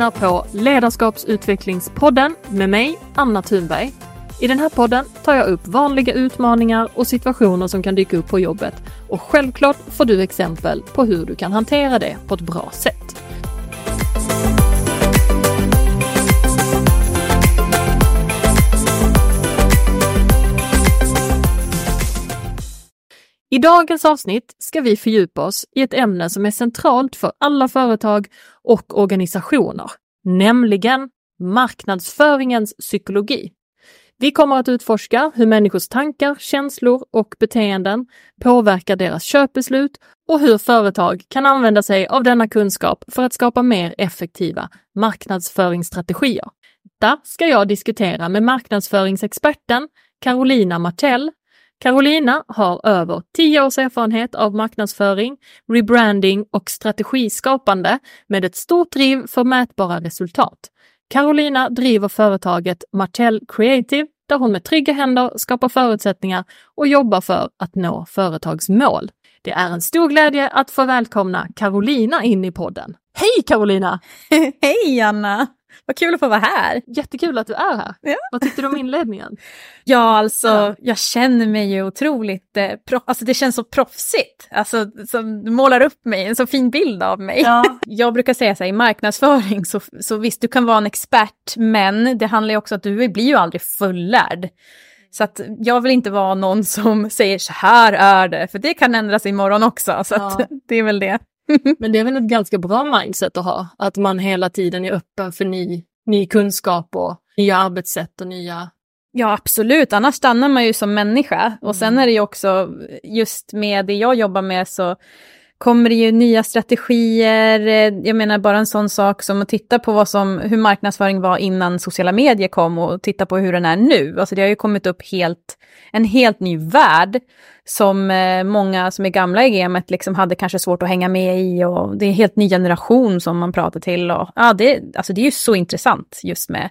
lyssnar på Ledarskapsutvecklingspodden med mig, Anna Thunberg. I den här podden tar jag upp vanliga utmaningar och situationer som kan dyka upp på jobbet och självklart får du exempel på hur du kan hantera det på ett bra sätt. I dagens avsnitt ska vi fördjupa oss i ett ämne som är centralt för alla företag och organisationer, nämligen marknadsföringens psykologi. Vi kommer att utforska hur människors tankar, känslor och beteenden påverkar deras köpbeslut och hur företag kan använda sig av denna kunskap för att skapa mer effektiva marknadsföringsstrategier. Detta ska jag diskutera med marknadsföringsexperten Carolina Martell Carolina har över 10 års erfarenhet av marknadsföring, rebranding och strategiskapande med ett stort driv för mätbara resultat. Carolina driver företaget Martell Creative där hon med trygga händer skapar förutsättningar och jobbar för att nå företagsmål. Det är en stor glädje att få välkomna Carolina in i podden. Hej Carolina! Hej Anna! Vad kul att få vara här. Jättekul att du är här. Ja. Vad tyckte du om inledningen? ja, alltså ja. jag känner mig ju otroligt, eh, pro- alltså det känns så proffsigt. Alltså som du målar upp mig, en så fin bild av mig. Ja. jag brukar säga så här i marknadsföring, så, så visst du kan vara en expert, men det handlar ju också om att du blir ju aldrig fullärd. Så att jag vill inte vara någon som säger så här är det, för det kan ändras imorgon också. Så ja. det är väl det. Men det är väl ett ganska bra mindset att ha, att man hela tiden är öppen för ny, ny kunskap och nya arbetssätt och nya Ja, absolut. Annars stannar man ju som människa. Och sen mm. är det ju också, just med det jag jobbar med så kommer det ju nya strategier. Jag menar bara en sån sak som att titta på vad som, hur marknadsföring var innan sociala medier kom och titta på hur den är nu. Alltså det har ju kommit upp helt, en helt ny värld som eh, många som är gamla i gamet liksom hade kanske svårt att hänga med i och det är en helt ny generation som man pratar till. Och, ja, det, alltså det är ju så intressant just med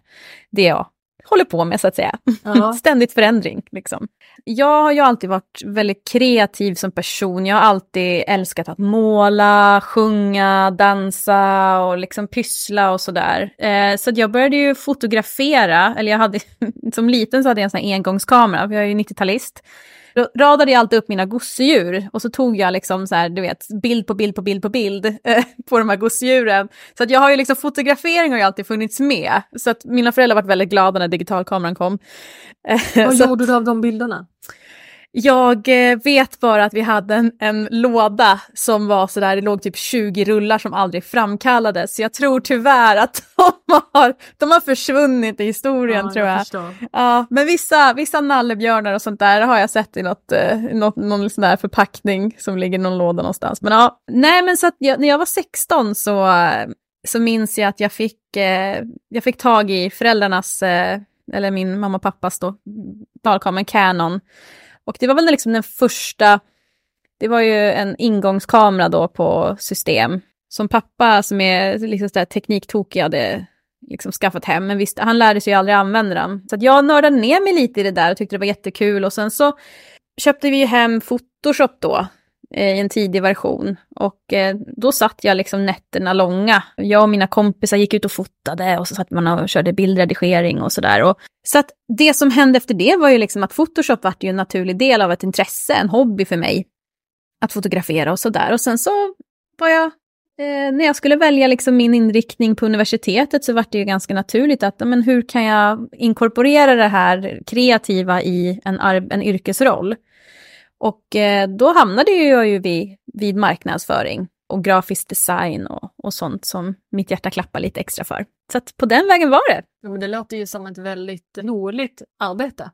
det jag håller på med så att säga. Ja. Ständigt förändring. Liksom. Jag har ju alltid varit väldigt kreativ som person. Jag har alltid älskat att måla, sjunga, dansa och liksom pyssla och sådär. Eh, så jag började ju fotografera, eller jag hade, som liten så hade jag en sån här engångskamera, för jag är ju 90-talist. Då radade jag alltid upp mina gosedjur och så tog jag liksom så här, du vet, bild på bild på bild på bild eh, på de här gosedjuren. Så att jag har ju liksom, fotografering har ju alltid funnits med. Så att mina föräldrar varit väldigt glada när digitalkameran kom. Vad gjorde du av de bilderna? Jag eh, vet bara att vi hade en, en låda som var sådär, det låg typ 20 rullar som aldrig framkallades. Så jag tror tyvärr att de har, de har försvunnit i historien ja, tror jag. jag ja, men vissa, vissa nallebjörnar och sånt där har jag sett i något, eh, något, någon sån där förpackning som ligger i någon låda någonstans. Men ja, nej men så att jag, när jag var 16 så, så minns jag att jag fick, eh, jag fick tag i föräldrarnas, eh, eller min mamma och pappas då, talkamera Canon och det var väl liksom den första, det var ju en ingångskamera då på system. Som pappa som är liksom sådär tekniktokig hade liksom skaffat hem, men visst, han lärde sig ju aldrig använda den. Så att jag nördade ner mig lite i det där och tyckte det var jättekul och sen så köpte vi hem Photoshop då Eh, i en tidig version. Och eh, då satt jag liksom nätterna långa. Jag och mina kompisar gick ut och fotade och så satt man och körde bildredigering och sådär. Så att det som hände efter det var ju liksom att Photoshop var ju en naturlig del av ett intresse, en hobby för mig. Att fotografera och sådär. Och sen så var jag, eh, när jag skulle välja liksom min inriktning på universitetet så var det ju ganska naturligt att, men hur kan jag inkorporera det här kreativa i en, en yrkesroll? Och eh, då hamnade jag ju vid, vid marknadsföring och grafisk design och, och sånt som mitt hjärta klappar lite extra för. Så att på den vägen var det. Ja, men det låter ju som ett väldigt roligt arbete.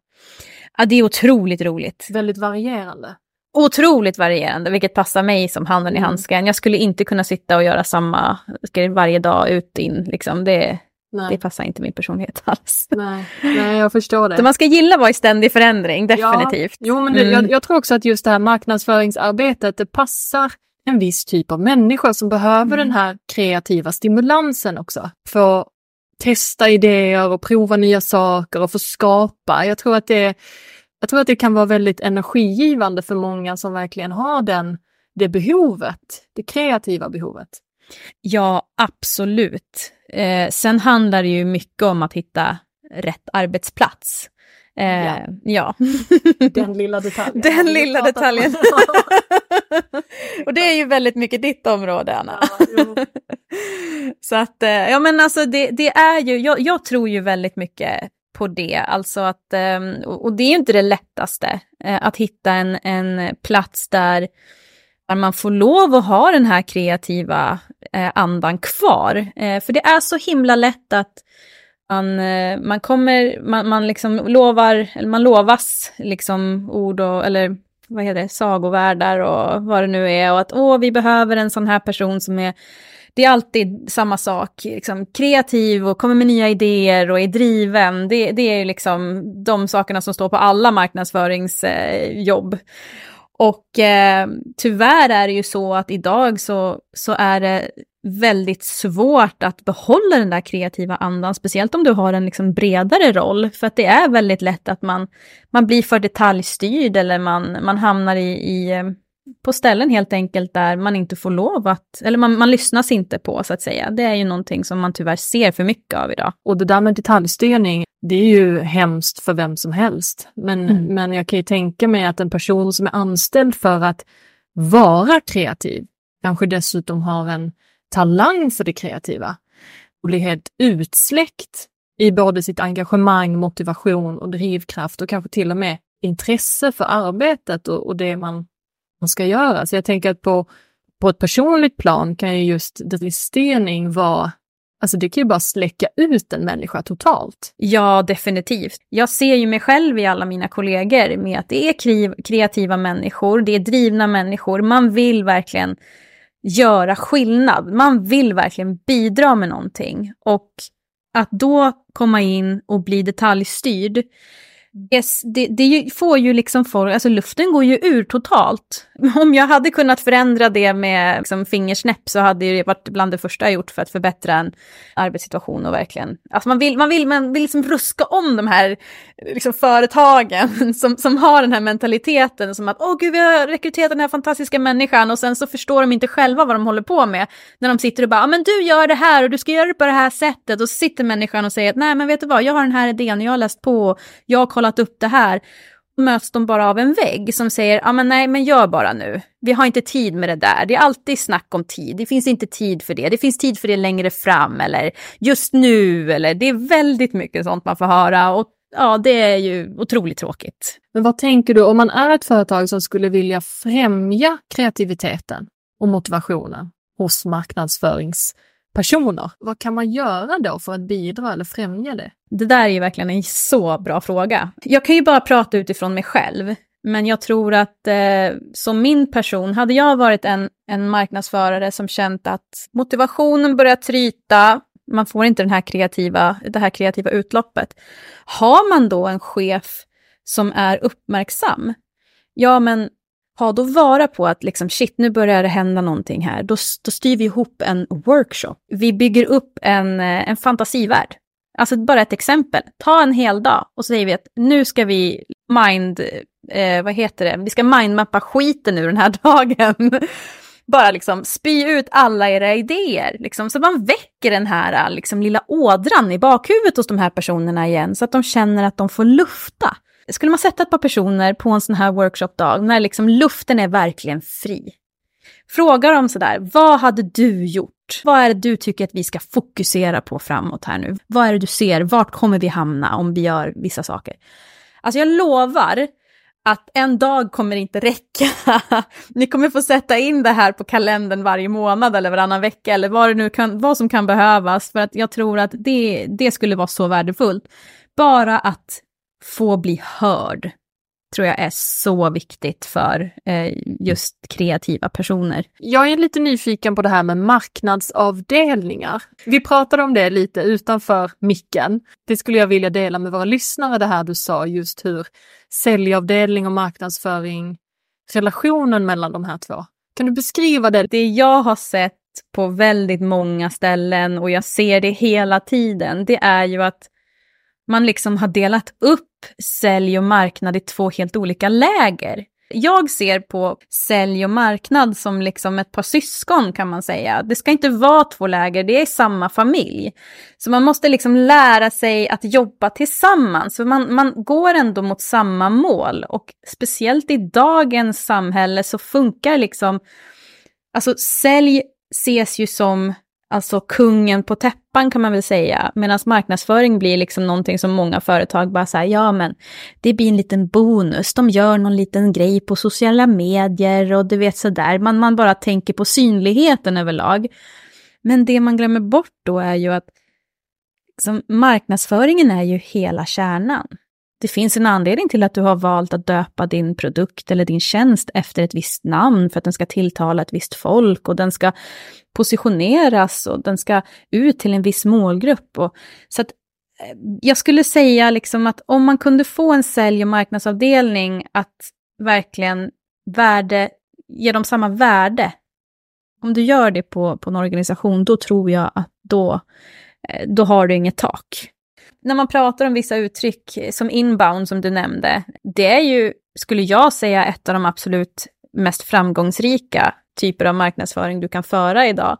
Ja, det är otroligt roligt. Väldigt varierande. Otroligt varierande, vilket passar mig som handen mm. i handsken. Jag skulle inte kunna sitta och göra samma varje dag ut in. Liksom. Det, Nej. Det passar inte min personlighet alls. Nej, Nej jag förstår det. Så man ska gilla att vara i ständig förändring, definitivt. Ja, jo, men det, mm. jag, jag, tror också att just det här marknadsföringsarbetet, det passar en viss typ av människor som behöver mm. den här kreativa stimulansen också. Få testa idéer och prova nya saker och få skapa. Jag tror att det, jag tror att det kan vara väldigt energigivande för många som verkligen har den, det behovet, det kreativa behovet. Ja, absolut. Eh, sen handlar det ju mycket om att hitta rätt arbetsplats. Eh, ja. ja. Den lilla detaljen. Den lilla detaljen. och det är ju väldigt mycket ditt område, Anna. Ja, Så att, eh, ja men alltså det, det är ju, jag, jag, tror ju väldigt mycket på det, alltså att, ehm, och det är ju inte det lättaste, eh, att hitta en, en plats där man får lov att ha den här kreativa eh, andan kvar. Eh, för det är så himla lätt att man, eh, man kommer, man, man liksom lovar, eller man lovas liksom ord och, eller vad heter det, sagovärldar och vad det nu är och att åh, vi behöver en sån här person som är det är alltid samma sak, liksom, kreativ och kommer med nya idéer och är driven. Det, det är ju liksom de sakerna som står på alla marknadsföringsjobb. Eh, och eh, tyvärr är det ju så att idag så, så är det väldigt svårt att behålla den där kreativa andan, speciellt om du har en liksom bredare roll, för att det är väldigt lätt att man, man blir för detaljstyrd eller man, man hamnar i, i eh, på ställen helt enkelt där man inte får lov att, eller man, man lyssnas inte på så att säga. Det är ju någonting som man tyvärr ser för mycket av idag. Och det där med detaljstyrning, det är ju hemskt för vem som helst. Men, mm. men jag kan ju tänka mig att en person som är anställd för att vara kreativ, kanske dessutom har en talang för det kreativa och blir helt utsläckt i både sitt engagemang, motivation och drivkraft och kanske till och med intresse för arbetet och, och det man, man ska göra. Så jag tänker att på, på ett personligt plan kan ju just dristning vara Alltså det kan ju bara släcka ut en människa totalt. Ja, definitivt. Jag ser ju mig själv i alla mina kollegor med att det är kreativa människor, det är drivna människor, man vill verkligen göra skillnad. Man vill verkligen bidra med någonting. Och att då komma in och bli detaljstyrd, Yes, det, det, får ju liksom folk, alltså luften går ju ur totalt. Om jag hade kunnat förändra det med liksom fingersnäpp så hade det varit bland det första jag gjort för att förbättra en arbetssituation och verkligen, alltså man vill, man vill, man vill liksom ruska om de här liksom företagen som, som har den här mentaliteten som att åh gud vi har rekryterat den här fantastiska människan och sen så förstår de inte själva vad de håller på med. När de sitter och bara, men du gör det här och du ska göra det på det här sättet och så sitter människan och säger att nej men vet du vad, jag har den här idén och jag har läst på, och jag har kollat upp det här möts de bara av en vägg som säger, ja men nej men gör bara nu. Vi har inte tid med det där. Det är alltid snack om tid. Det finns inte tid för det. Det finns tid för det längre fram eller just nu eller det är väldigt mycket sånt man får höra och ja, det är ju otroligt tråkigt. Men vad tänker du om man är ett företag som skulle vilja främja kreativiteten och motivationen hos marknadsförings personer. Vad kan man göra då för att bidra eller främja det? Det där är ju verkligen en så bra fråga. Jag kan ju bara prata utifrån mig själv. Men jag tror att eh, som min person, hade jag varit en, en marknadsförare som känt att motivationen börjar tryta, man får inte den här kreativa, det här kreativa utloppet. Har man då en chef som är uppmärksam, ja men ha då vara på att liksom shit, nu börjar det hända någonting här. Då, då styr vi ihop en workshop. Vi bygger upp en, eh, en fantasivärld. Alltså bara ett exempel. Ta en hel dag och så säger vi att nu ska vi mind, eh, vad heter det, vi ska mindmappa skiten ur den här dagen. bara liksom spy ut alla era idéer, liksom, så man väcker den här liksom, lilla ådran i bakhuvudet hos de här personerna igen, så att de känner att de får lufta. Skulle man sätta ett par personer på en sån här workshopdag när liksom luften är verkligen fri. Fråga dem sådär, vad hade du gjort? Vad är det du tycker att vi ska fokusera på framåt här nu? Vad är det du ser? Vart kommer vi hamna om vi gör vissa saker? Alltså jag lovar att en dag kommer inte räcka. Ni kommer få sätta in det här på kalendern varje månad eller varannan vecka eller vad, det nu kan, vad som kan behövas för att jag tror att det, det skulle vara så värdefullt. Bara att få bli hörd tror jag är så viktigt för eh, just kreativa personer. Jag är lite nyfiken på det här med marknadsavdelningar. Vi pratade om det lite utanför micken. Det skulle jag vilja dela med våra lyssnare, det här du sa, just hur säljavdelning och marknadsföring, relationen mellan de här två. Kan du beskriva det? Det jag har sett på väldigt många ställen och jag ser det hela tiden, det är ju att man liksom har delat upp sälj och marknad i två helt olika läger. Jag ser på sälj och marknad som liksom ett par syskon kan man säga. Det ska inte vara två läger, det är samma familj. Så man måste liksom lära sig att jobba tillsammans, för man, man går ändå mot samma mål. Och speciellt i dagens samhälle så funkar liksom, alltså sälj ses ju som alltså kungen på täppan kan man väl säga. Medan marknadsföring blir liksom någonting som många företag bara säger, ja men det blir en liten bonus, de gör någon liten grej på sociala medier och du vet sådär, man, man bara tänker på synligheten överlag. Men det man glömmer bort då är ju att liksom, marknadsföringen är ju hela kärnan. Det finns en anledning till att du har valt att döpa din produkt eller din tjänst efter ett visst namn för att den ska tilltala ett visst folk och den ska positioneras och den ska ut till en viss målgrupp. Och, så att eh, jag skulle säga liksom att om man kunde få en sälj och marknadsavdelning att verkligen värde, ge dem samma värde. Om du gör det på, på en organisation, då tror jag att då, eh, då har du inget tak när man pratar om vissa uttryck eh, som inbound som du nämnde, det är ju, skulle jag säga, ett av de absolut mest framgångsrika typer av marknadsföring du kan föra idag.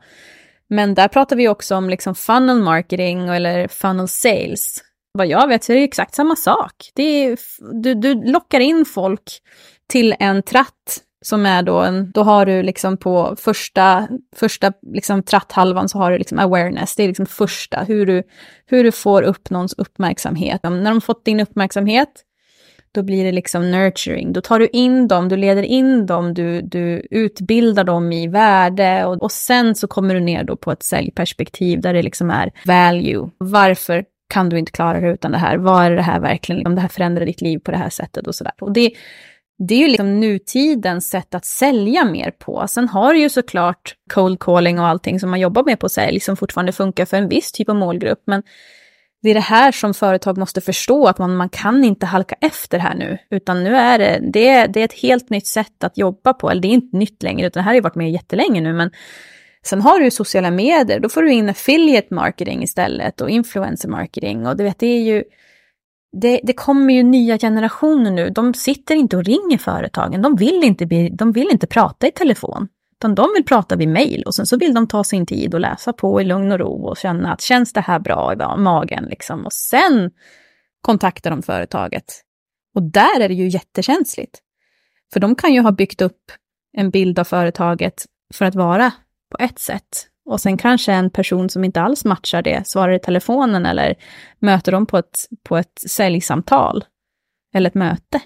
Men där pratar vi också om liksom funnel marketing eller funnel sales. Vad jag vet så är det exakt samma sak. Det är, du, du lockar in folk till en tratt som är då en, då har du liksom på första, första liksom tratthalvan så har du liksom awareness, det är liksom första, hur du, hur du får upp någons uppmärksamhet. När de fått din uppmärksamhet, då blir det liksom nurturing. Då tar du in dem, du leder in dem, du, du utbildar dem i värde och, och sen så kommer du ner då på ett säljperspektiv där det liksom är value. Varför kan du inte klara dig utan det här? Vad är det här verkligen, om det här förändrar ditt liv på det här sättet och sådär. Och det, det är ju liksom nutidens sätt att sälja mer på. Sen har du ju såklart cold calling och allting som man jobbar med på sälj som fortfarande funkar för en viss typ av målgrupp. Men det är det här som företag måste förstå, att man, man kan inte halka efter här nu. Utan nu är det, det, är, det är ett helt nytt sätt att jobba på. Eller det är inte nytt längre, utan det här har ju varit med jättelänge nu. Men sen har du ju sociala medier, då får du in affiliate marketing istället och influencer marketing. Och du vet, det är ju det, det, kommer ju nya generationer nu. De sitter inte och ringer företagen. De vill inte, bli, de vill inte prata i telefon. Utan de vill prata vid mail och sen så vill de ta sin tid och läsa på i lugn och ro och känna att känns det här bra i magen liksom. Och sen kontaktar de företaget. Och där är det ju jättekänsligt. För de kan ju ha byggt upp en bild av företaget för att vara på ett sätt. Och sen kanske en person som inte alls matchar det svarar i telefonen eller möter dem på ett, på ett säljsamtal eller ett möte.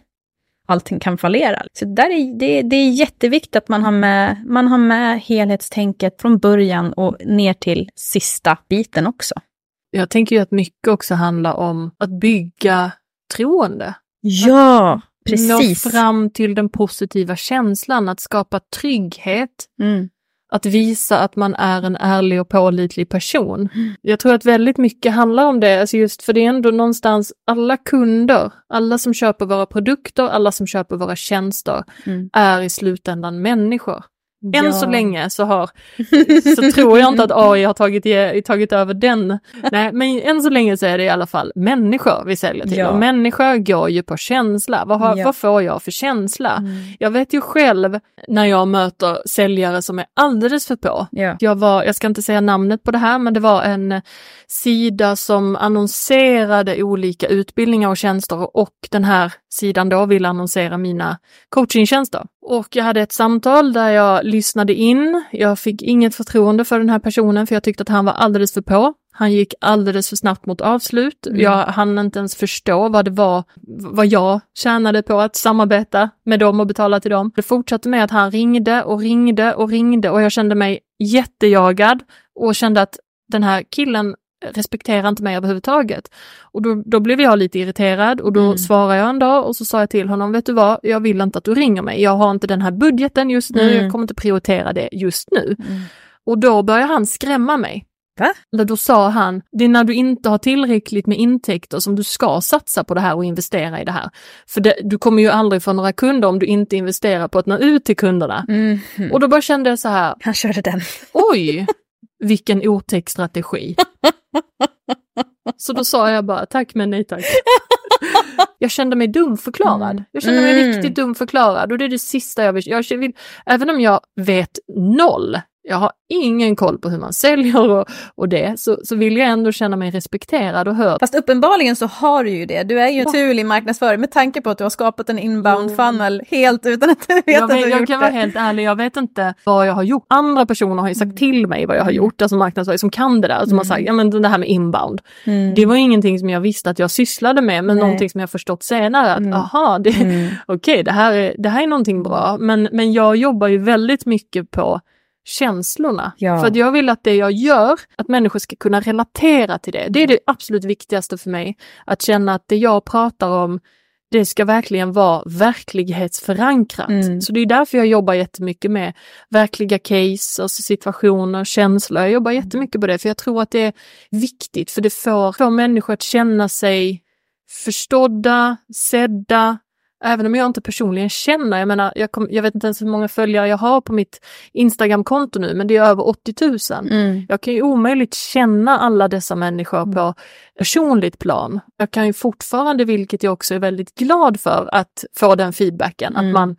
Allting kan fallera. Så där är, det, det är jätteviktigt att man har, med, man har med helhetstänket från början och ner till sista biten också. Jag tänker ju att mycket också handlar om att bygga troende. Ja, precis. Nå fram till den positiva känslan, att skapa trygghet. Mm att visa att man är en ärlig och pålitlig person. Mm. Jag tror att väldigt mycket handlar om det, alltså just för det är ändå någonstans alla kunder, alla som köper våra produkter, alla som köper våra tjänster mm. är i slutändan människor. Än ja. så länge så, har, så tror jag inte att AI har tagit, tagit över den. Nej, men än så länge så är det i alla fall människor vi säljer till. Ja. Och människor går ju på känsla. Vad, har, ja. vad får jag för känsla? Mm. Jag vet ju själv när jag möter säljare som är alldeles för på. Ja. Jag, var, jag ska inte säga namnet på det här, men det var en sida som annonserade olika utbildningar och tjänster och den här sidan då ville annonsera mina coachingtjänster. Och jag hade ett samtal där jag lyssnade in. Jag fick inget förtroende för den här personen för jag tyckte att han var alldeles för på. Han gick alldeles för snabbt mot avslut. Mm. Jag hann inte ens förstå vad det var, vad jag tjänade på att samarbeta med dem och betala till dem. Det fortsatte med att han ringde och ringde och ringde och jag kände mig jättejagad och kände att den här killen respekterar inte mig överhuvudtaget. Och då, då blev jag lite irriterad och då mm. svarade jag en dag och så sa jag till honom, vet du vad, jag vill inte att du ringer mig. Jag har inte den här budgeten just nu, mm. jag kommer inte prioritera det just nu. Mm. Och då började han skrämma mig. Va? Då sa han, det är när du inte har tillräckligt med intäkter som du ska satsa på det här och investera i det här. För det, du kommer ju aldrig få några kunder om du inte investerar på att nå ut till kunderna. Mm. Och då bara kände jag så här. Han körde den. Oj, vilken otäck strategi. Så då sa jag bara tack men nej tack. jag kände mig dumförklarad. Mm. Jag kände mig Mm. riktigt dumförklarad och det är det sista jag vill. Jag vill även om jag vet noll, jag har ingen koll på hur man säljer och, och det, så, så vill jag ändå känna mig respekterad och hörd. Fast uppenbarligen så har du ju det. Du är ju naturlig marknadsföring med tanke på att du har skapat en inbound Mm. funnel helt utan att du vet Jag, att du vet, har jag gjort kan det. vara helt ärlig, jag vet inte vad jag har gjort. Andra personer har ju sagt till mig vad jag har gjort, alltså marknadsföring som kan det där, som har sagt, ja men det här med inbound. Mm. Det var ingenting som jag visste att jag sysslade med, men Nej. någonting som jag förstått senare att Mm. aha, det, Mm. okej, det, här är, det här är någonting bra. Men, men jag jobbar ju väldigt mycket på känslorna. Ja. För att jag vill att det jag gör, att människor ska kunna relatera till det. Det är det absolut viktigaste för mig. Att känna att det jag pratar om, det ska verkligen vara verklighetsförankrat. Mm. Så det är därför jag jobbar jättemycket med verkliga case, alltså situationer, känslor. Jag jobbar jättemycket på det, för jag tror att det är viktigt, för det får, får människor att känna sig förstådda, sedda, även om jag inte personligen känner, jag menar, jag, kom, jag vet inte ens hur många följare jag har på mitt Instagramkonto nu, men det är över 80 000. Mm. Jag kan ju omöjligt känna alla dessa människor på personligt plan. Jag kan ju fortfarande, vilket jag också är väldigt glad för, att få den feedbacken, Mm. att man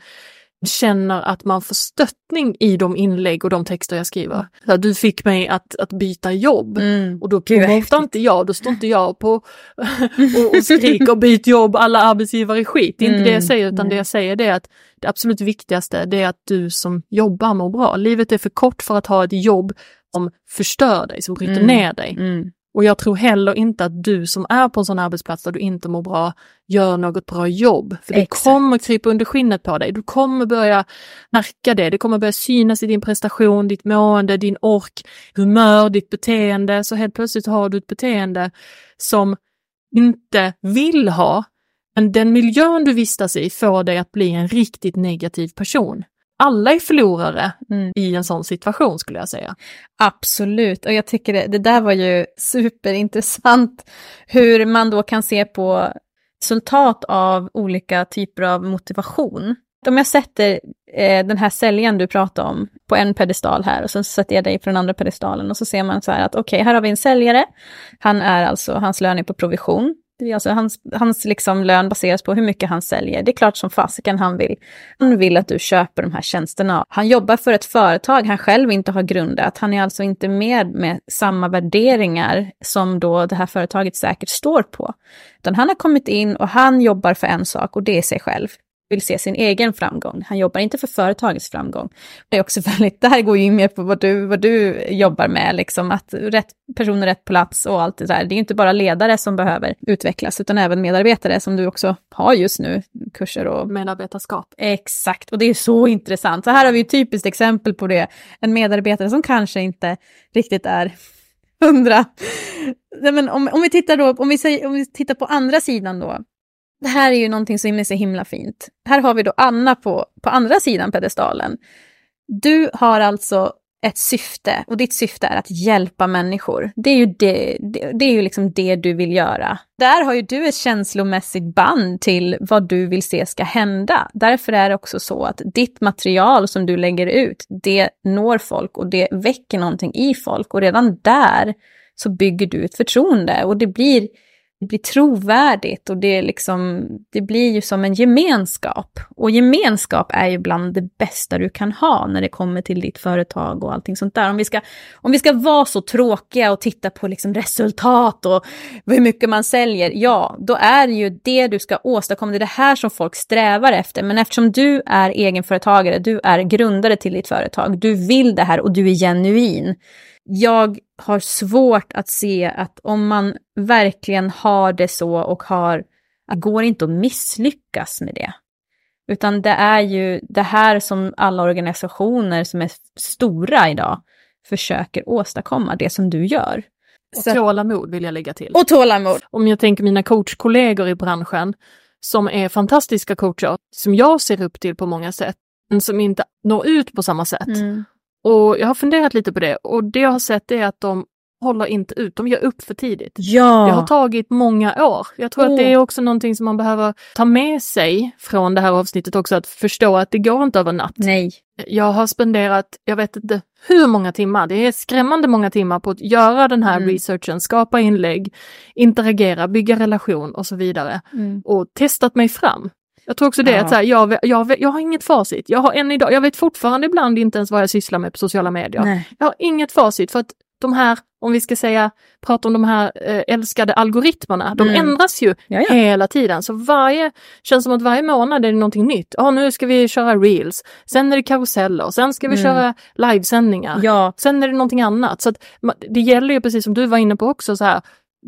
känner att man får stöttning i de inlägg och de texter jag skriver. Så du fick mig att, att byta jobb. Mm. Och då promotar inte jag, då står inte jag på och, och skriker byt jobb, alla arbetsgivare skit. Det är inte det jag Mm, säger, utan det jag säger det är att det absolut viktigaste det är att du som jobbar mår bra. Livet är för kort för att ha ett jobb som förstör dig, som bryter Mm. ner dig. Mm. Och jag tror heller inte att du som är på en sån arbetsplats där du inte mår bra gör något bra jobb. För det Exakt. kommer krypa under skinnet på dig. Du kommer börja märka det. Det kommer börja synas i din prestation, ditt mående, din ork, humör, ditt beteende. Så helt plötsligt har du ett beteende som inte vill ha, men den miljön du vistas i får dig att bli en riktigt negativ person. Alla är förlorare Mm. i en sån situation skulle jag säga. Absolut, och jag tycker det, det där var ju superintressant hur man då kan se på resultat av olika typer av motivation. Om jag sätter eh, den här säljaren du pratade om på en pedestal här och så sätter jag dig på den andra pedestalen och så ser man så här att okej, här har vi en säljare. Han är alltså, hans lön är på provision. Det är alltså hans, hans liksom lön baseras på hur mycket han säljer. Det är klart som fasiken han vill. Han vill att du köper de här tjänsterna. Han jobbar för ett företag han själv inte har grundat. Han är alltså inte med med samma värderingar som då det här företaget säkert står på. Utan han har kommit in och han jobbar för en sak och det är sig själv vill se sin egen framgång. Han jobbar inte för företagets framgång. Det är också väldigt, det här går ju in mer på vad du, vad du jobbar med, liksom att rätt personer rätt plats och allt det där. Det är inte bara ledare som behöver utvecklas, utan även medarbetare som du också har just nu, kurser och Medarbetarskap. Exakt, och det är så intressant. Så här har vi ett typiskt exempel på det. En medarbetare som kanske inte riktigt är hundra. Nej, men om, om, vi tittar då, om, vi säger, om vi tittar på andra sidan då. Det här är ju någonting som är så himla fint. Här har vi då Anna på, på andra sidan pedestalen. Du har alltså ett syfte och ditt syfte är att hjälpa människor. Det är ju, det, det, det är ju liksom det du vill göra. Där har ju du ett känslomässigt band till vad du vill se ska hända. Därför är det också så att ditt material som du lägger ut, det når folk och det väcker någonting i folk och redan där så bygger du ett förtroende och det blir det blir trovärdigt och det, liksom, det blir ju som en gemenskap. Och gemenskap är ju bland det bästa du kan ha när det kommer till ditt företag och allting sånt där. Om vi ska, om vi ska vara så tråkiga och titta på liksom resultat och hur mycket man säljer, ja, då är det ju det du ska åstadkomma. Det är det här som folk strävar efter. Men eftersom du är egenföretagare, du är grundare till ditt företag, du vill det här och du är genuin. Jag har svårt att se att om man verkligen har det så och har, det går inte att misslyckas med det. Utan det är ju det här som alla organisationer som är stora idag försöker åstadkomma, det som du gör. Och Så- tålamod vill jag lägga till. Och tålamod. Om jag tänker mina coachkollegor i branschen som är fantastiska coacher, som jag ser upp till på många sätt, men som inte når ut på samma sätt. Mm. Och jag har funderat lite på det och det jag har sett är att de håller inte ut, de ger upp för tidigt. Ja. Det har tagit många år. Jag tror Oh. att det är också någonting som man behöver ta med sig från det här avsnittet också, att förstå att det går inte över natt. Nej. Jag har spenderat, jag vet inte hur många timmar, det är skrämmande många timmar på att göra den här Mm. researchen, skapa inlägg, interagera, bygga relation och så vidare. Mm. Och testat mig fram. Jag tror också det, Ja. att så här, jag, jag, jag har inget facit. Jag har än idag, jag vet fortfarande ibland inte ens vad jag sysslar med på sociala medier. Nej. Jag har inget facit för att de här, om vi ska säga, prata om de här eh, älskade algoritmerna, de Mm. ändras ju Ja, ja. hela tiden. Så varje, känns som att varje månad är det någonting nytt. Ja, nu ska vi köra reels, sen är det karuseller, sen ska vi Mm. köra livesändningar. Ja. Sen är det någonting annat. Så att, det gäller ju precis som du var inne på också så här,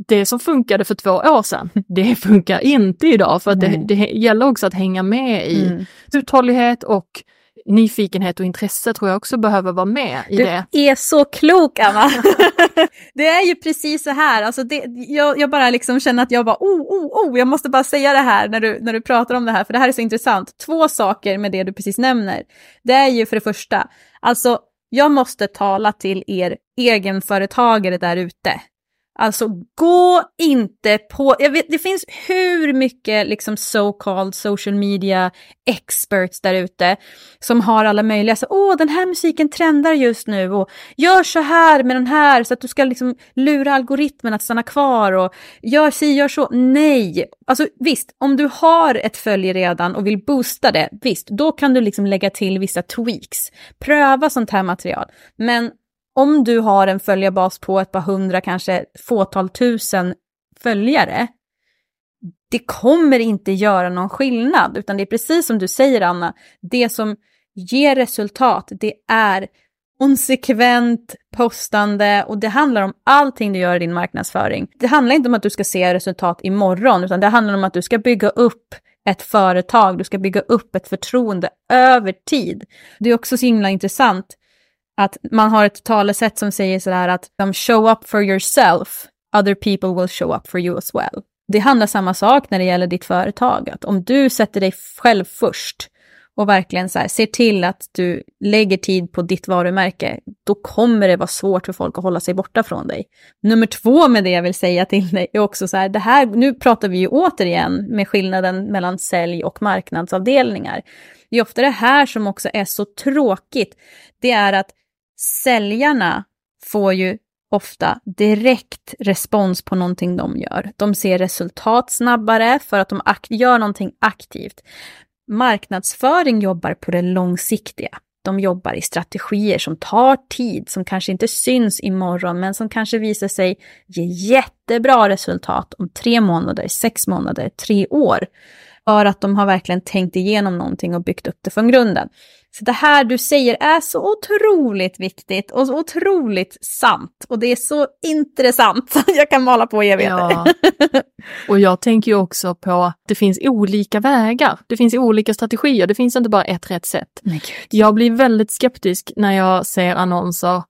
det som funkade för två år sedan, det funkar inte idag för att det, det gäller också att hänga med i Mm. uthållighet och nyfikenhet och intresse tror jag också behöver vara med i Du det. är så klok, Anna! det är ju precis så här, alltså det, jag, jag bara liksom känner att jag bara, oh, oh, oh, jag måste bara säga det här när du, när du pratar om det här, för det här är så intressant. Två saker med det du precis nämner. Det är ju för det första, alltså jag måste tala till er egenföretagare där ute. Alltså gå inte på, jag vet, det finns hur mycket liksom so-called social media experts där ute som har alla möjliga, så, åh den här musiken trendar just nu och gör så här med den här så att du ska liksom lura algoritmen att stanna kvar och gör si, gör så. Nej, alltså visst, om du har ett följe redan och vill boosta det, visst, då kan du liksom lägga till vissa tweaks. Pröva sånt här material. Men om du har en följarbas på ett par hundra, kanske fåtal tusen följare, det kommer inte göra någon skillnad, utan det är precis som du säger Anna, det som ger resultat, det är konsekvent postande och det handlar om allting du gör i din marknadsföring. Det handlar inte om att du ska se resultat imorgon, utan det handlar om att du ska bygga upp ett företag, du ska bygga upp ett förtroende över tid. Det är också så himla intressant att man har ett talesätt som säger sådär att show up for yourself, other people will show up for you as well. Det handlar samma sak när det gäller ditt företag, att om du sätter dig själv först och verkligen så här, ser till att du lägger tid på ditt varumärke, då kommer det vara svårt för folk att hålla sig borta från dig. Nummer två med det jag vill säga till dig är också så här, det här, nu pratar vi ju återigen med skillnaden mellan sälj och marknadsavdelningar. Det är ofta det här som också är så tråkigt, det är att säljarna får ju ofta direkt respons på någonting de gör. De ser resultat snabbare för att de gör någonting aktivt. Marknadsföring jobbar på det långsiktiga. De jobbar i strategier som tar tid, som kanske inte syns imorgon, men som kanske visar sig ge jättebra resultat om tre månader, sex månader, tre år. För att de har verkligen tänkt igenom någonting och byggt upp det från grunden. Så det här du säger är så otroligt viktigt och så otroligt sant. Och det är så intressant. Jag kan mala på i evigheter. Ja. Och jag tänker ju också på att det finns olika vägar. Det finns olika strategier. Det finns inte bara ett rätt sätt. Jag blir väldigt skeptisk när jag ser annonser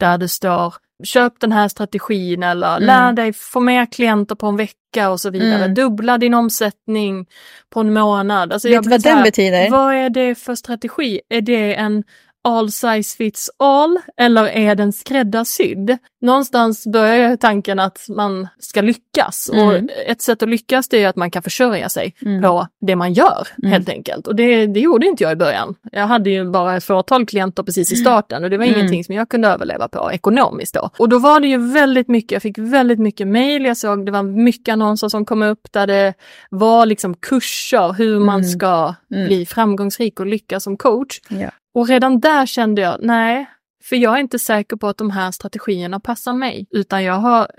där det står köp den här strategin eller Mm. lär dig få mer klienter på en vecka och så vidare. Mm. Dubbla din omsättning på en månad. Alltså Vet jag vad den här, betyder? Vad är det för strategi? Är det en all size fits all eller är den skräddarsydd? Någonstans börjar tanken att man ska lyckas Mm. och ett sätt att lyckas det är att man kan försörja sig Mm. på det man gör Mm. helt enkelt. Och det, det gjorde inte jag i början. Jag hade ju bara ett fåtal klienter precis i starten och det var Mm. ingenting som jag kunde överleva på ekonomiskt då. Och då var det ju väldigt mycket, jag fick väldigt mycket mejl, jag såg det var mycket annonser som kom upp där det var liksom kurser hur man Mm. ska Mm. bli framgångsrik och lyckas som coach. Ja. Och redan där kände jag, nej, för jag är inte säker på att de här strategierna passar mig, utan jag har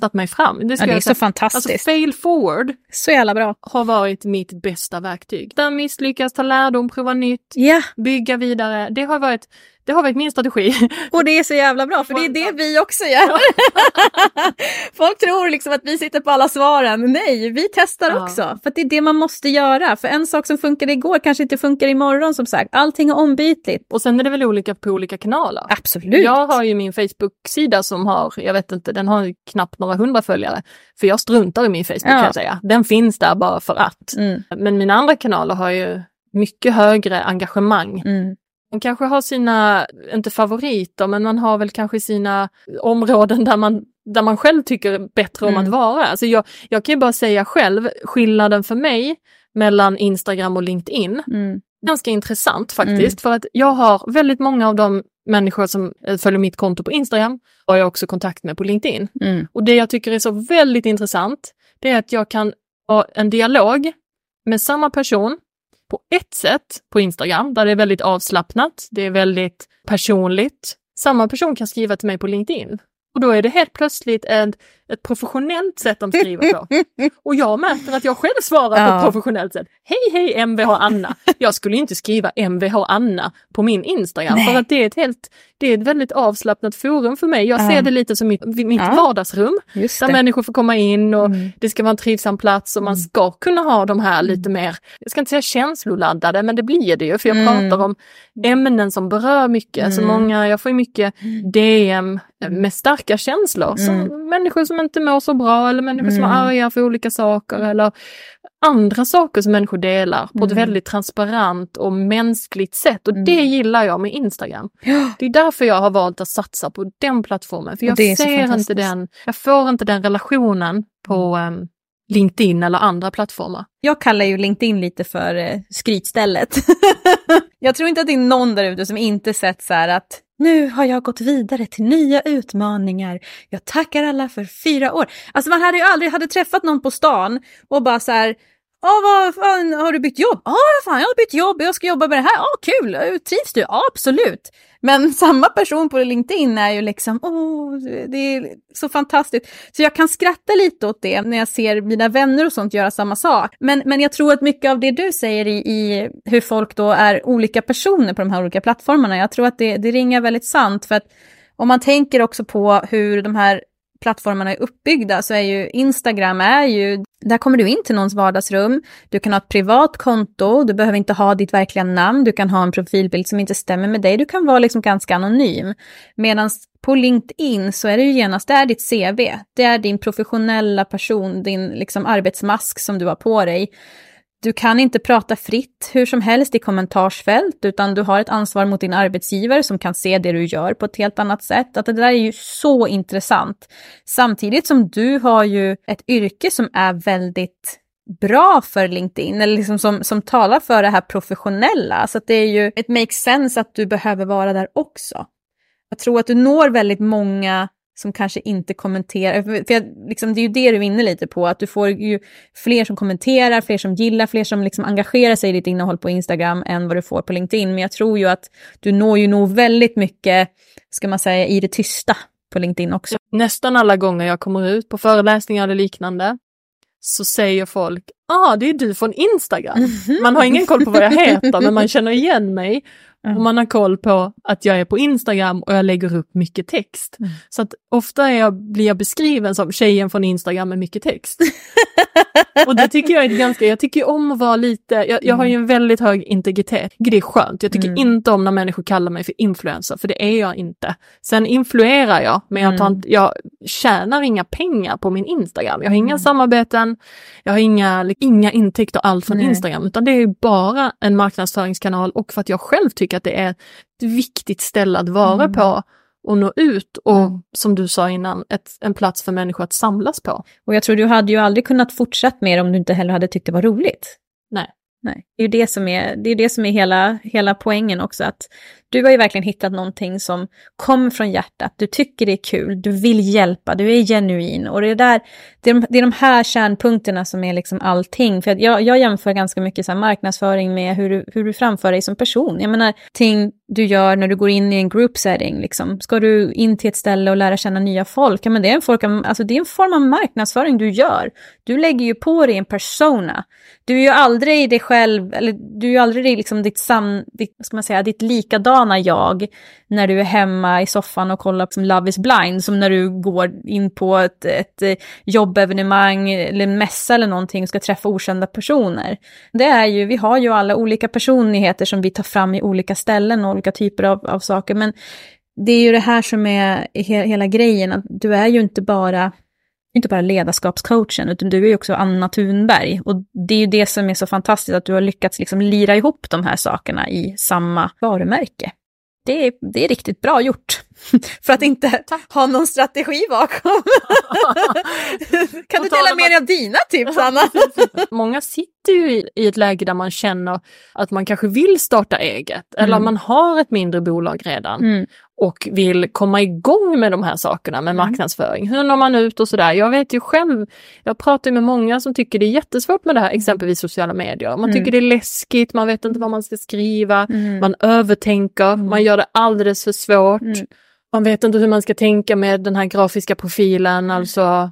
tagit mig fram. Det, ska Ja, det är så säga. fantastiskt. Alltså fail forward så jävla bra. har varit mitt bästa verktyg. Där misslyckas, ta lärdom, prova nytt, Ja, bygga vidare. Det har varit, det har varit min strategi. och det är så jävla bra, för det är det vi också gör. Folk tror liksom att vi sitter på alla svaren. Nej, vi testar Ja. också. För det är det man måste göra. För en sak som funkade igår kanske inte funkar imorgon som sagt. Allting är ombytligt. Och sen är det väl olika på olika kanaler. Absolut. Jag har ju min Facebook-sida som har, jag vet inte, den har knappt några hundra följare. För jag struntar i min Facebook Ja. kan jag säga. Den finns där bara för att. Mm, Men mina andra kanaler har ju mycket högre engagemang. mm. Man kanske har sina, inte favoriter, men man har väl kanske sina områden där man, där man själv tycker bättre om Mm. att vara. Alltså jag, jag kan ju bara säga själv, skillnaden för mig mellan Instagram och LinkedIn, Mm. ganska intressant faktiskt, för att jag har väldigt många av de människor som eh, följer mitt konto på Instagram har jag också kontakt med på LinkedIn. Mm. Och det jag tycker är så väldigt intressant, det är att jag kan ha en dialog med samma person på ett sätt på Instagram, där det är väldigt avslappnat, det är väldigt personligt. Samma person kan skriva till mig på LinkedIn. Och då är det helt plötsligt en ett professionellt sätt de skriver på. Och jag märker att jag själv svarar på Ja. ett professionellt sätt. Hej hej Mvh Anna! Jag skulle inte skriva Mvh Anna på min Instagram Nej. för att det är ett helt, det är ett väldigt avslappnat forum för mig. Jag Ja. ser det lite som mitt, mitt Ja. vardagsrum där människor får komma in och Mm. det ska vara en trivsam plats och man ska kunna ha de här lite mer, jag ska inte säga känsloladdade, men det blir det ju för jag Mm. pratar om ämnen som berör mycket. Så Mm. många, jag får ju mycket DM med starka känslor. Som Mm. människor som inte mår så bra eller människor som är Mm. arga för olika saker eller andra saker som människor delar på ett Mm. väldigt transparent och mänskligt sätt. Och Mm. det gillar jag med Instagram. Ja. Det är därför jag har valt att satsa på den plattformen. För jag ser inte den, jag får inte den relationen på um, LinkedIn eller andra plattformar. Jag kallar ju LinkedIn lite för eh, skrytstället. jag tror inte att det är någon där ute som inte sett så här att nu har jag gått vidare till nya utmaningar. Jag tackar alla för fyra år. Alltså man hade ju aldrig hade träffat någon på stan och bara så här Ja, vad fan, har du bytt jobb? Ja, fan, jag har bytt jobb, jag ska jobba med det här. Ja, kul, trivs du? Ja, absolut. Men samma person på LinkedIn är ju liksom, åh, det är så fantastiskt. Så jag kan skratta lite åt det när jag ser mina vänner och sånt göra samma sak. Men, men jag tror att mycket av det du säger i, i hur folk då är olika personer på de här olika plattformarna, jag tror att det, det ringar väldigt sant. För att om man tänker också på hur de här plattformarna är uppbyggda så är ju Instagram är ju, där kommer du in till någons vardagsrum, du kan ha ett privat konto, du behöver inte ha ditt verkliga namn, du kan ha en profilbild som inte stämmer med dig, du kan vara liksom ganska anonym. Medan på LinkedIn så är det ju genast, det är ditt CV, det är din professionella person, din liksom arbetsmask som du har på dig. Du kan inte prata fritt hur som helst i kommentarsfält, utan du har ett ansvar mot din arbetsgivare som kan se det du gör på ett helt annat sätt. Att det där är ju så intressant. Samtidigt som du har ju ett yrke som är väldigt bra för LinkedIn, eller liksom som, som talar för det här professionella. Så att det är ju, it makes sense att du behöver vara där också. Jag tror att du når väldigt många som kanske inte kommenterar, för jag, liksom, det är ju det du är inne lite på, att du får ju fler som kommenterar, fler som gillar, fler som liksom engagerar sig i ditt innehåll på Instagram än vad du får på LinkedIn. Men jag tror ju att du når ju nog väldigt mycket, ska man säga, i det tysta på LinkedIn också. Nästan alla gånger jag kommer ut på föreläsningar eller liknande så säger folk, ah det är du från Instagram. Man har ingen koll på vad jag heter men man känner igen mig. Mm. Och man har koll på att jag är på Instagram och jag lägger upp mycket text. Mm. Så att ofta är jag, blir jag beskriven som tjejen från Instagram med mycket text. och det tycker jag är ganska, jag tycker om att vara lite, jag, jag har ju en väldigt hög integritet. Det är skönt. Jag tycker Mm. inte om när människor kallar mig för influencer, för det är jag inte. Sen influerar jag, men jag, tar Mm. inte, jag tjänar inga pengar på min Instagram. Jag har inga Mm. samarbeten, jag har inga, inga intäkter allt från Nej. Instagram, utan det är bara en marknadsföringskanal och för att jag själv tycker att det är ett viktigt ställe att vara Mm. på och nå ut och Mm. som du sa innan, ett, en plats för människor att samlas på. Och jag tror du hade ju aldrig kunnat fortsätta med det om du inte heller hade tyckt det var roligt. Nej. Nej. Det är ju det som är, det är, det som är hela, hela poängen också, att du har ju verkligen hittat någonting som kommer från hjärtat, du tycker det är kul, du vill hjälpa, du är genuin och det är, där, det är, de, det är de här kärnpunkterna som är liksom allting. För att jag, jag jämför ganska mycket så här marknadsföring med hur du, hur du framför dig som person. Jag menar, ting du gör när du går in i en group setting, liksom. ska du in till ett ställe och lära känna nya folk, ja men det är en, folk, alltså, det är en form av marknadsföring du gör. Du lägger ju på dig en persona. Du är ju aldrig dig själv, eller du är ju aldrig liksom ditt, sam, ditt, ska man säga, ditt likadana jag när du är hemma i soffan och kollar på Love is blind, som när du går in på ett, ett eh, jobbevenemang eller en mässa eller någonting och ska träffa okända personer. Det är ju, vi har ju alla olika personligheter som vi tar fram i olika ställen och olika typer av, av saker, men det är ju det här som är he, hela grejen, att du är ju inte bara inte bara ledarskapscoachen, utan du är ju också Anna Thunberg. Och det är ju det som är så fantastiskt, att du har lyckats liksom lira ihop de här sakerna i samma varumärke. Det är, det är riktigt bra gjort. För att inte Tack. ha någon strategi bakom. kan du dela med dig av dina tips, Anna? Många sitter ju i ett läge där man känner att man kanske vill starta eget mm. eller man har ett mindre bolag redan. Mm och vill komma igång med de här sakerna med mm. marknadsföring. Hur når man ut och sådär? Jag vet ju själv, jag pratar med många som tycker det är jättesvårt med det här, mm. exempelvis sociala medier. Man tycker mm. det är läskigt, man vet inte vad man ska skriva, mm. man övertänker, mm. man gör det alldeles för svårt. Man vet inte hur man ska tänka med den här grafiska profilen, alltså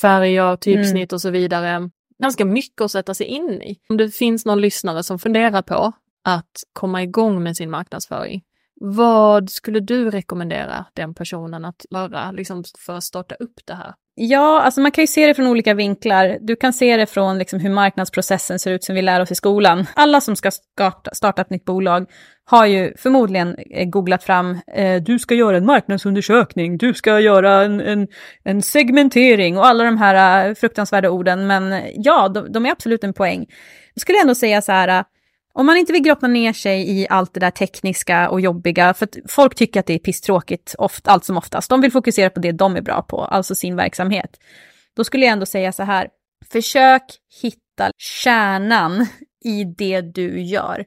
färger, typsnitt och så vidare. Ganska mycket att sätta sig in i. Om det finns någon lyssnare som funderar på att komma igång med sin marknadsföring, vad skulle du rekommendera den personen att göra liksom för att starta upp det här? Ja, alltså man kan ju se det från olika vinklar. Du kan se det från liksom hur marknadsprocessen ser ut som vi lär oss i skolan. Alla som ska starta, starta ett nytt bolag har ju förmodligen eh, googlat fram, eh, du ska göra en marknadsundersökning, du ska göra en, en, en segmentering och alla de här eh, fruktansvärda orden. Men ja, de, de är absolut en poäng. Jag skulle ändå säga så här, eh, om man inte vill grotta ner sig i allt det där tekniska och jobbiga, för att folk tycker att det är pisstråkigt oft, allt som oftast. De vill fokusera på det de är bra på, alltså sin verksamhet. Då skulle jag ändå säga så här, försök hitta kärnan i det du gör.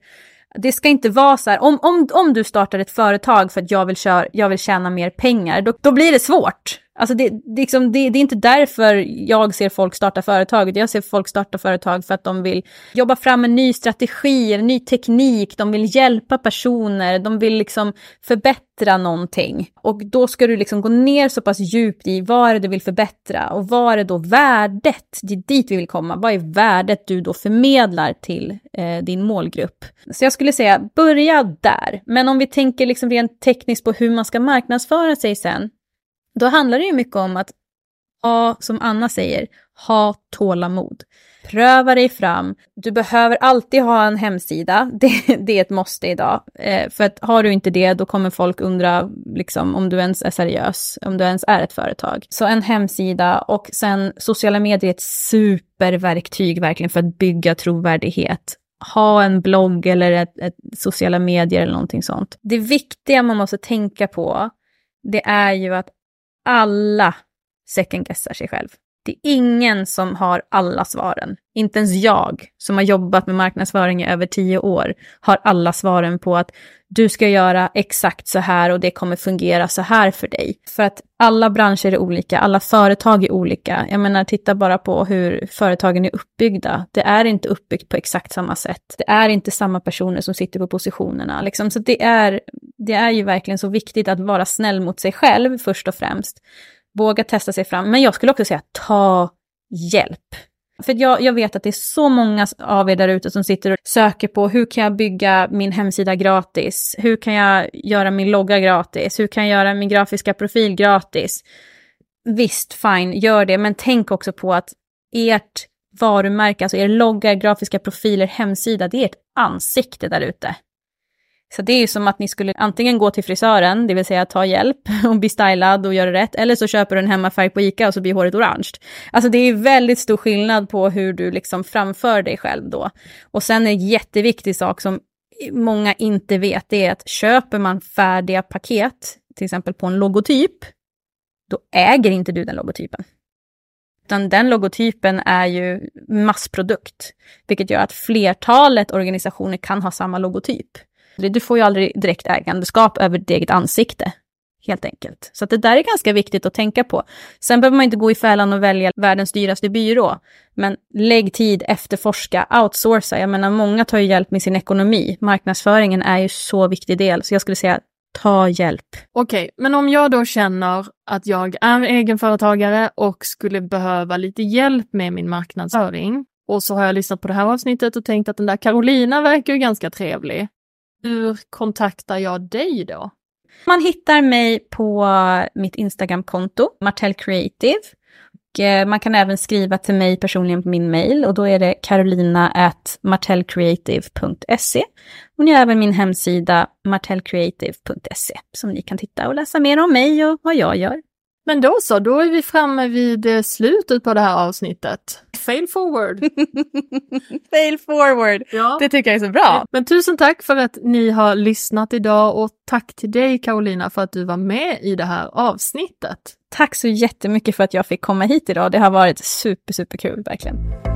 Det ska inte vara så här, om, om, om du startar ett företag för att jag vill, köra, jag vill tjäna mer pengar, då, då blir det svårt. Alltså det, det, liksom, det, det, är inte därför jag ser folk starta företag. Jag ser folk starta företag för att de vill jobba fram en ny strategi, en ny teknik, de vill hjälpa personer, de vill liksom förbättra någonting. Och då ska du liksom gå ner så pass djupt i vad är det du vill förbättra och vad är det då värdet, det är dit vi vill komma, vad är värdet du då förmedlar till eh, din målgrupp. Så jag skulle säga, börja där. Men om vi tänker liksom rent tekniskt på hur man ska marknadsföra sig sen, då handlar det ju mycket om att ha, som Anna säger, ha tålamod. Pröva dig fram. Du behöver alltid ha en hemsida. Det, det är ett måste idag. Eh, för att har du inte det, då kommer folk undra liksom, om du ens är seriös, om du ens är ett företag. Så en hemsida och sen sociala medier är ett superverktyg verkligen för att bygga trovärdighet ha en blogg eller ett, ett, sociala medier eller någonting sånt. Det viktiga man måste tänka på, det är ju att alla second-guessar sig själv. Det är ingen som har alla svaren. Inte ens jag, som har jobbat med marknadsföring i över tio år, har alla svaren på att du ska göra exakt så här och det kommer fungera så här för dig. För att alla branscher är olika, alla företag är olika. Jag menar, titta bara på hur företagen är uppbyggda. Det är inte uppbyggt på exakt samma sätt. Det är inte samma personer som sitter på positionerna. Liksom. Så det är, det är ju verkligen så viktigt att vara snäll mot sig själv först och främst. Våga testa sig fram. Men jag skulle också säga ta hjälp. För jag, jag vet att det är så många av er där ute som sitter och söker på hur kan jag bygga min hemsida gratis? Hur kan jag göra min logga gratis? Hur kan jag göra min grafiska profil gratis? Visst, fine, gör det, men tänk också på att ert varumärke, alltså er logga, grafiska profiler, hemsida, det är ert ansikte där ute. Så det är ju som att ni skulle antingen gå till frisören, det vill säga ta hjälp och bli stylad och göra rätt, eller så köper du en hemmafärg på ICA och så blir håret orange. Alltså det är väldigt stor skillnad på hur du liksom framför dig själv då. Och sen en jätteviktig sak som många inte vet, det är att köper man färdiga paket, till exempel på en logotyp, då äger inte du den logotypen. Utan den logotypen är ju massprodukt, vilket gör att flertalet organisationer kan ha samma logotyp. Du får ju aldrig direkt ägandeskap över ditt eget ansikte, helt enkelt. Så det där är ganska viktigt att tänka på. Sen behöver man inte gå i fällan och välja världens dyraste byrå, men lägg tid, efterforska, outsourca. Jag menar, många tar ju hjälp med sin ekonomi. Marknadsföringen är ju så viktig del, så jag skulle säga ta hjälp. Okej, okay, men om jag då känner att jag är egenföretagare och skulle behöva lite hjälp med min marknadsföring och så har jag lyssnat på det här avsnittet och tänkt att den där Carolina verkar ju ganska trevlig. Hur kontaktar jag dig då? Man hittar mig på mitt Instagramkonto, Martell Creative. Och eh, man kan även skriva till mig personligen på min mail och då är det carolina.martellcreative.se. Och ni har även min hemsida martellcreative.se som ni kan titta och läsa mer om mig och vad jag gör. Men då så, då är vi framme vid eh, slutet på det här avsnittet. Fail forward! Fail forward! Ja. Det tycker jag är så bra. Men tusen tack för att ni har lyssnat idag och tack till dig Carolina för att du var med i det här avsnittet. Tack så jättemycket för att jag fick komma hit idag. Det har varit super, super kul verkligen.